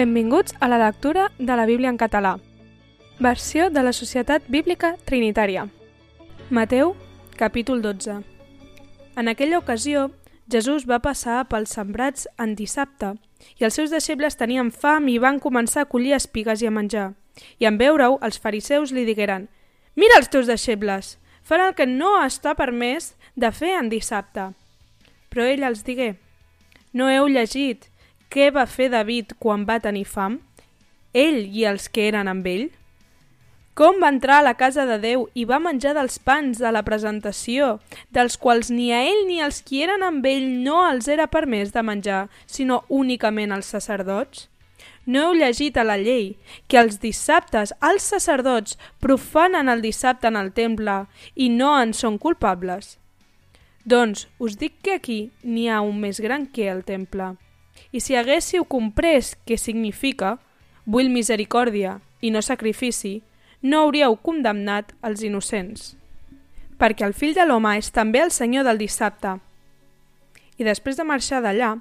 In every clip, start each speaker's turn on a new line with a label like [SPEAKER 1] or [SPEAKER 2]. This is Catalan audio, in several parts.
[SPEAKER 1] Benvinguts a la lectura de la Bíblia en català. Versió de la Societat Bíblica Trinitària. Mateu, capítol 12. En aquella ocasió, Jesús va passar pels sembrats en dissabte i els seus deixebles tenien fam i van començar a collir espigues i a menjar. I en veure-ho, els fariseus li digueren «Mira els teus deixebles! Fan el que no està permès de fer en dissabte». Però ell els digué «No heu llegit què va fer David quan va tenir fam? Ell i els que eren amb ell? Com va entrar a la casa de Déu i va menjar dels pans de la presentació, dels quals ni a ell ni als qui eren amb ell no els era permès de menjar, sinó únicament als sacerdots? No heu llegit a la llei que els dissabtes els sacerdots profanen el dissabte en el temple i no en són culpables? Doncs us dic que aquí n'hi ha un més gran que el temple. I si haguéssiu comprès què significa vull misericòrdia i no sacrifici, no hauríeu condemnat els innocents. Perquè el fill de l'home és també el senyor del dissabte. I després de marxar d'allà,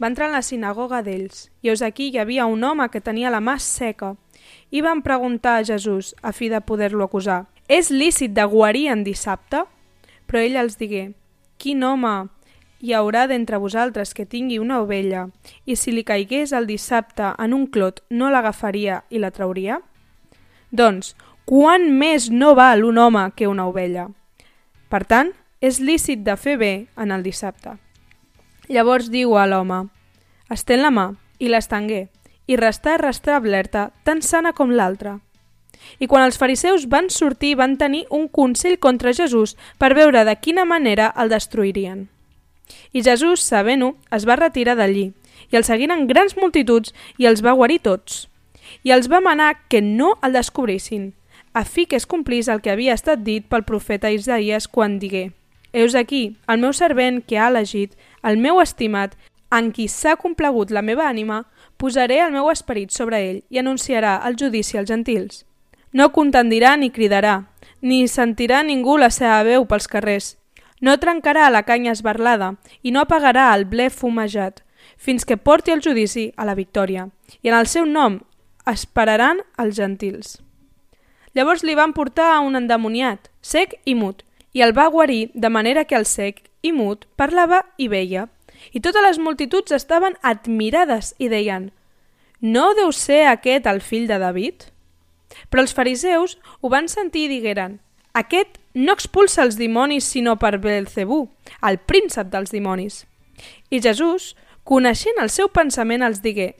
[SPEAKER 1] va entrar en la sinagoga d'ells, i us aquí hi havia un home que tenia la mà seca, i van preguntar a Jesús a fi de poder-lo acusar. És lícit de guarir en dissabte? Però ell els digué, quin home hi haurà d'entre vosaltres que tingui una ovella, i si li caigués el dissabte en un clot no l'agafaria i la trauria? Doncs, quan més no val un home que una ovella? Per tant, és lícit de fer bé en el dissabte. Llavors diu a l'home, estén la mà, i l'estengué, i restà arrestable tan sana com l'altra. I quan els fariseus van sortir van tenir un consell contra Jesús per veure de quina manera el destruirien. I Jesús, sabent-ho, es va retirar d'allí, i el seguiren grans multituds i els va guarir tots i els va manar que no el descobrissin, a fi que es complís el que havia estat dit pel profeta Isaías quan digué «Eus aquí, el meu servent que ha elegit, el meu estimat, en qui s'ha complegut la meva ànima, posaré el meu esperit sobre ell i anunciarà el judici als gentils. No contendirà ni cridarà, ni sentirà ningú la seva veu pels carrers. No trencarà la canya esbarlada i no apagarà el ble fumejat, fins que porti el judici a la victòria, i en el seu nom esperaran els gentils. Llavors li van portar a un endemoniat, sec i mut, i el va guarir de manera que el sec i mut parlava i veia. I totes les multituds estaven admirades i deien «No deu ser aquest el fill de David?» Però els fariseus ho van sentir i digueren «Aquest no expulsa els dimonis sinó per Belcebú, el príncep dels dimonis». I Jesús, coneixent el seu pensament, els digué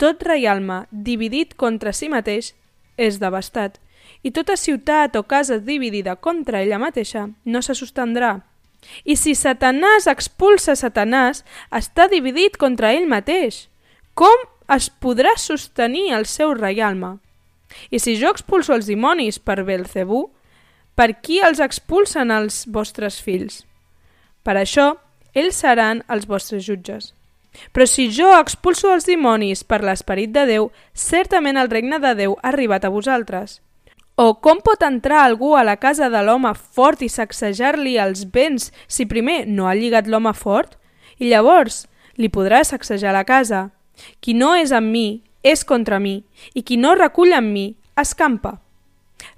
[SPEAKER 1] tot reialme dividit contra si mateix és devastat, i tota ciutat o casa dividida contra ella mateixa no se sostendrà. I si Satanàs expulsa Satanàs, està dividit contra ell mateix. Com es podrà sostenir el seu reialme? I si jo expulso els dimonis per Belcebú, per qui els expulsen els vostres fills? Per això, ells seran els vostres jutges. Però si jo expulso els dimonis per l'esperit de Déu, certament el regne de Déu ha arribat a vosaltres. O com pot entrar algú a la casa de l'home fort i sacsejar-li els béns si primer no ha lligat l'home fort? I llavors li podrà sacsejar la casa. Qui no és amb mi és contra mi, i qui no recull amb mi escampa.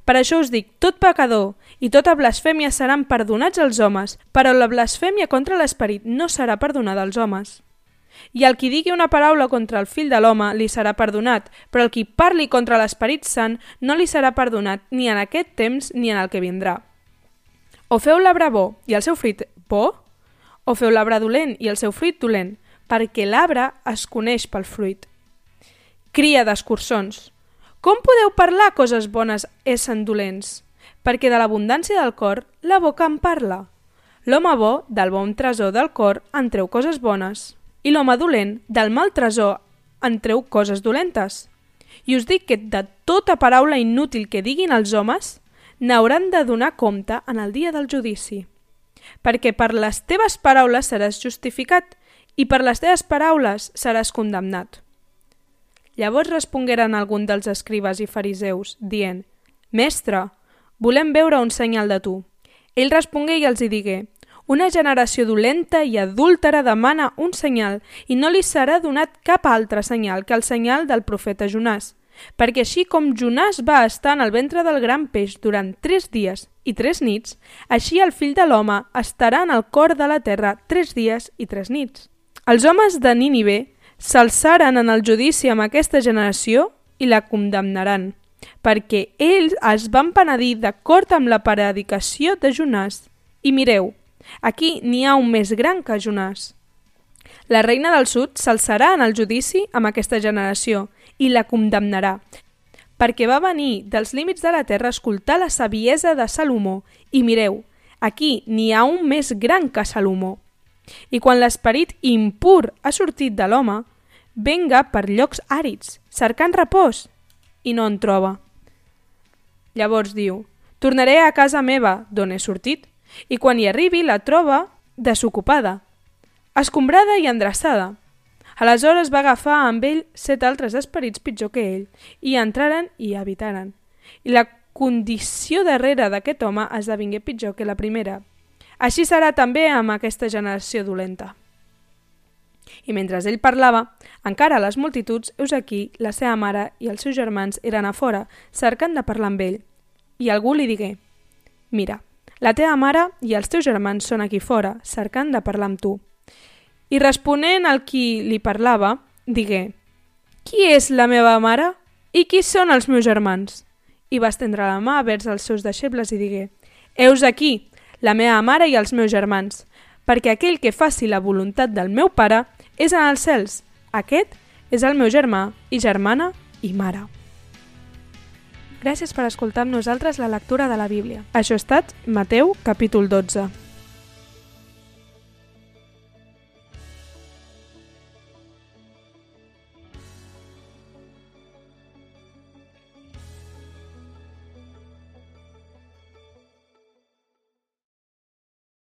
[SPEAKER 1] Per això us dic, tot pecador i tota blasfèmia seran perdonats als homes, però la blasfèmia contra l'esperit no serà perdonada als homes. I el qui digui una paraula contra el fill de l'home li serà perdonat, però el qui parli contra l'Esperit Sant no li serà perdonat ni en aquest temps ni en el que vindrà. O feu l'arbre bo i el seu fruit bo, o feu l'arbre dolent i el seu fruit dolent, perquè l'arbre es coneix pel fruit. Cria d'escurçons. Com podeu parlar coses bones essent dolents? Perquè de l'abundància del cor la boca en parla. L'home bo, del bon tresor del cor, en treu coses bones i l'home dolent del mal tresor en treu coses dolentes. I us dic que de tota paraula inútil que diguin els homes, n'hauran de donar compte en el dia del judici. Perquè per les teves paraules seràs justificat i per les teves paraules seràs condemnat. Llavors respongueren algun dels escribes i fariseus, dient, Mestre, volem veure un senyal de tu. Ell respongué i els hi digué, Una generació dolenta i adúltera demana un senyal i no li serà donat cap altre senyal que el senyal del profeta Jonàs. Perquè així com Jonàs va estar en el ventre del gran peix durant tres dies i tres nits, així el fill de l'home estarà en el cor de la terra tres dies i tres nits. Els homes de Nínive s'alçaren en el judici amb aquesta generació i la condemnaran, perquè ells es van penedir d'acord amb la predicació de Jonàs. I mireu, Aquí n'hi ha un més gran que Jonàs. La reina del sud s'alçarà en el judici amb aquesta generació i la condemnarà, perquè va venir dels límits de la terra a escoltar la saviesa de Salomó, i mireu, aquí n'hi ha un més gran que Salomó. I quan l'esperit impur ha sortit de l'home, venga per llocs àrids, cercant repòs, i no en troba. Llavors diu, tornaré a casa meva, d'on he sortit, i quan hi arribi la troba desocupada, escombrada i endreçada. Aleshores va agafar amb ell set altres esperits pitjor que ell, i entraren i habitaren. I la condició darrere d'aquest home esdevingué pitjor que la primera. Així serà també amb aquesta generació dolenta. I mentre ell parlava, encara les multituds, heus aquí, la seva mare i els seus germans eren a fora, cercant de parlar amb ell. I algú li digué, mira, la teva mare i els teus germans són aquí fora, cercant de parlar amb tu. I responent al qui li parlava, digué, Qui és la meva mare? I qui són els meus germans? I va estendre la mà vers els seus deixebles i digué, Eus aquí, la meva mare i els meus germans, perquè aquell que faci la voluntat del meu pare és en els cels. Aquest és el meu germà i germana i mare. Gràcies per escoltar amb nosaltres la lectura de la Bíblia. Això ha estat Mateu, capítol 12.